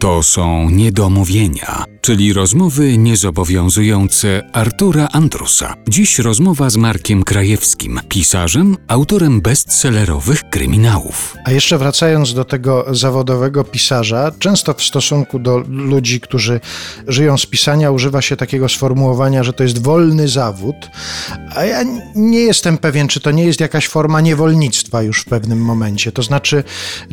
To są niedomówienia, czyli rozmowy niezobowiązujące Artura Andrusa. Dziś rozmowa z Markiem Krajewskim, pisarzem, autorem bestsellerowych kryminałów. A jeszcze wracając do tego zawodowego pisarza, często w stosunku do ludzi, którzy żyją z pisania, używa się takiego sformułowania, że to jest wolny zawód, a ja nie jestem pewien, czy to nie jest jakaś forma niewolnictwa już w pewnym momencie. To znaczy,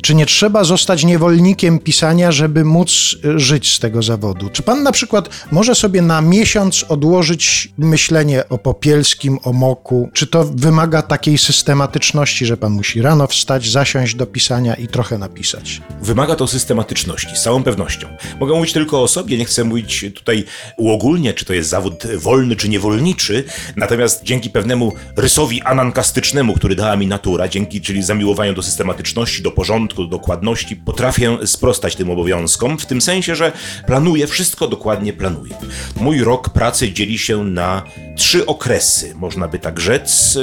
czy nie trzeba zostać niewolnikiem pisania, żeby móc y, żyć z tego zawodu? Czy pan na przykład może sobie na miesiąc odłożyć myślenie o Popielskim, o Moku? Czy to wymaga takiej systematyczności, że pan musi rano wstać, zasiąść do pisania i trochę napisać? Wymaga to systematyczności, z całą pewnością. Mogę mówić tylko o sobie, nie chcę mówić tutaj uogólnie, czy to jest zawód wolny czy niewolniczy, natomiast dzięki pewnemu rysowi anankastycznemu, który dała mi natura, dzięki czyli zamiłowaniu do systematyczności, do porządku, do dokładności, potrafię sprostać tym obowiązkom, w tym sensie, że planuję, wszystko dokładnie planuję. Mój rok pracy dzieli się na trzy okresy, można by tak rzec.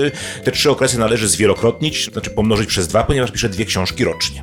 Te trzy okresy należy zwielokrotnić, znaczy pomnożyć przez dwa, ponieważ piszę dwie książki rocznie.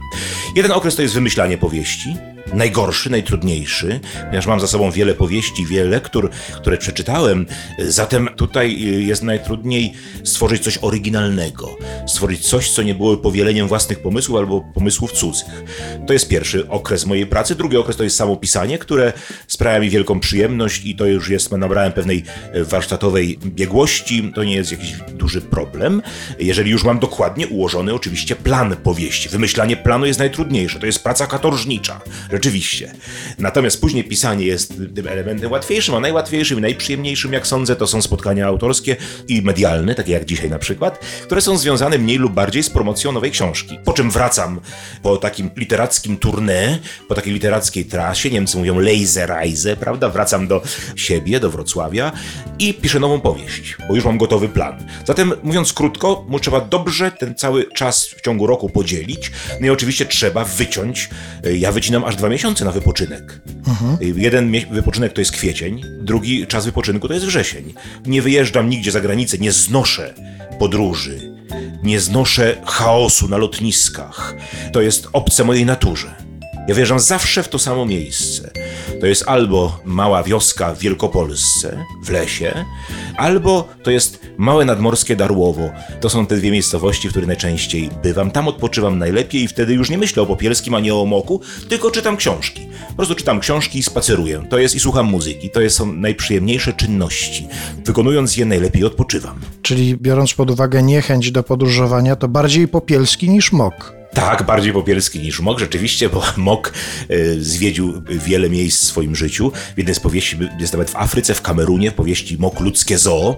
Jeden okres to jest wymyślanie powieści, najgorszy, najtrudniejszy, ponieważ mam za sobą wiele powieści, wiele lektur, które przeczytałem. Zatem tutaj jest najtrudniej stworzyć coś oryginalnego, stworzyć coś, co nie było powieleniem własnych pomysłów albo pomysłów cudzych. To jest pierwszy okres mojej pracy. Drugi okres to jest samo pisanie, które sprawia mi wielką przyjemność i to już jest, nabrałem pewnej warsztatowej biegłości. To nie jest jakiś duży problem. Jeżeli już mam dokładnie ułożony oczywiście plan powieści. Wymyślanie planu jest najtrudniejsze. To jest praca katorżnicza Rzeczywiście. Natomiast później pisanie jest tym elementem łatwiejszym, a najłatwiejszym i najprzyjemniejszym, jak sądzę, to są spotkania autorskie i medialne, takie jak dzisiaj na przykład, które są związane mniej lub bardziej z promocją nowej książki. Po czym wracam po takim literackim tournée, po takiej literackiej trasie, Niemcy mówią Laserreise, prawda? Wracam do siebie, do Wrocławia i piszę nową powieść, bo już mam gotowy plan. Zatem, mówiąc krótko, trzeba dobrze ten cały czas w ciągu roku podzielić, no i oczywiście trzeba wyciąć, ja wycinam aż dwa miesiące na wypoczynek. Mhm. Jeden wypoczynek to jest kwiecień, drugi czas wypoczynku to jest wrzesień. Nie wyjeżdżam nigdzie za granicę, nie znoszę podróży, nie znoszę chaosu na lotniskach. To jest obce mojej naturze. Ja wjeżdżam zawsze w to samo miejsce. To jest albo mała wioska w Wielkopolsce, w lesie, albo to jest małe nadmorskie Darłowo. To są te dwie miejscowości, w których najczęściej bywam. Tam odpoczywam najlepiej i wtedy już nie myślę o Popielskim ani o Moku, tylko czytam książki. Po prostu czytam książki i spaceruję. To jest i słucham muzyki. To jest, są najprzyjemniejsze czynności. Wykonując je najlepiej odpoczywam. Czyli biorąc pod uwagę niechęć do podróżowania, to bardziej Popielski niż Mok. Tak, bardziej popielski niż Mok, rzeczywiście, bo Mok y, zwiedził wiele miejsc w swoim życiu. W jednej z powieści jest nawet w Afryce, w Kamerunie, w powieści Mok Ludzkie Zoo,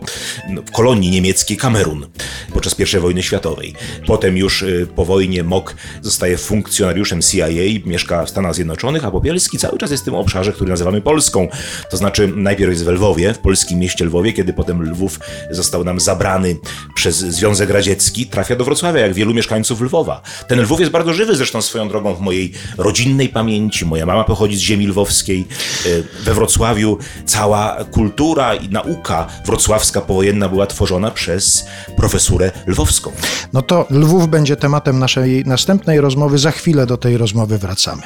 no, w kolonii niemieckiej Kamerun podczas I wojny światowej. Potem już y, po wojnie Mok zostaje funkcjonariuszem CIA, mieszka w Stanach Zjednoczonych, a Popielski cały czas jest w tym obszarze, który nazywamy Polską. To znaczy najpierw jest w Lwowie, w polskim mieście Lwowie, kiedy potem Lwów został nam zabrany przez Związek Radziecki, trafia do Wrocławia, jak wielu mieszkańców Lwowa. Ten Lwów jest bardzo żywy zresztą swoją drogą w mojej rodzinnej pamięci. Moja mama pochodzi z ziemi lwowskiej. E, we Wrocławiu cała kultura i nauka wrocławska powojenna była tworzona przez profesurę lwowską. No to Lwów będzie tematem naszej następnej rozmowy. Za chwilę do tej rozmowy wracamy.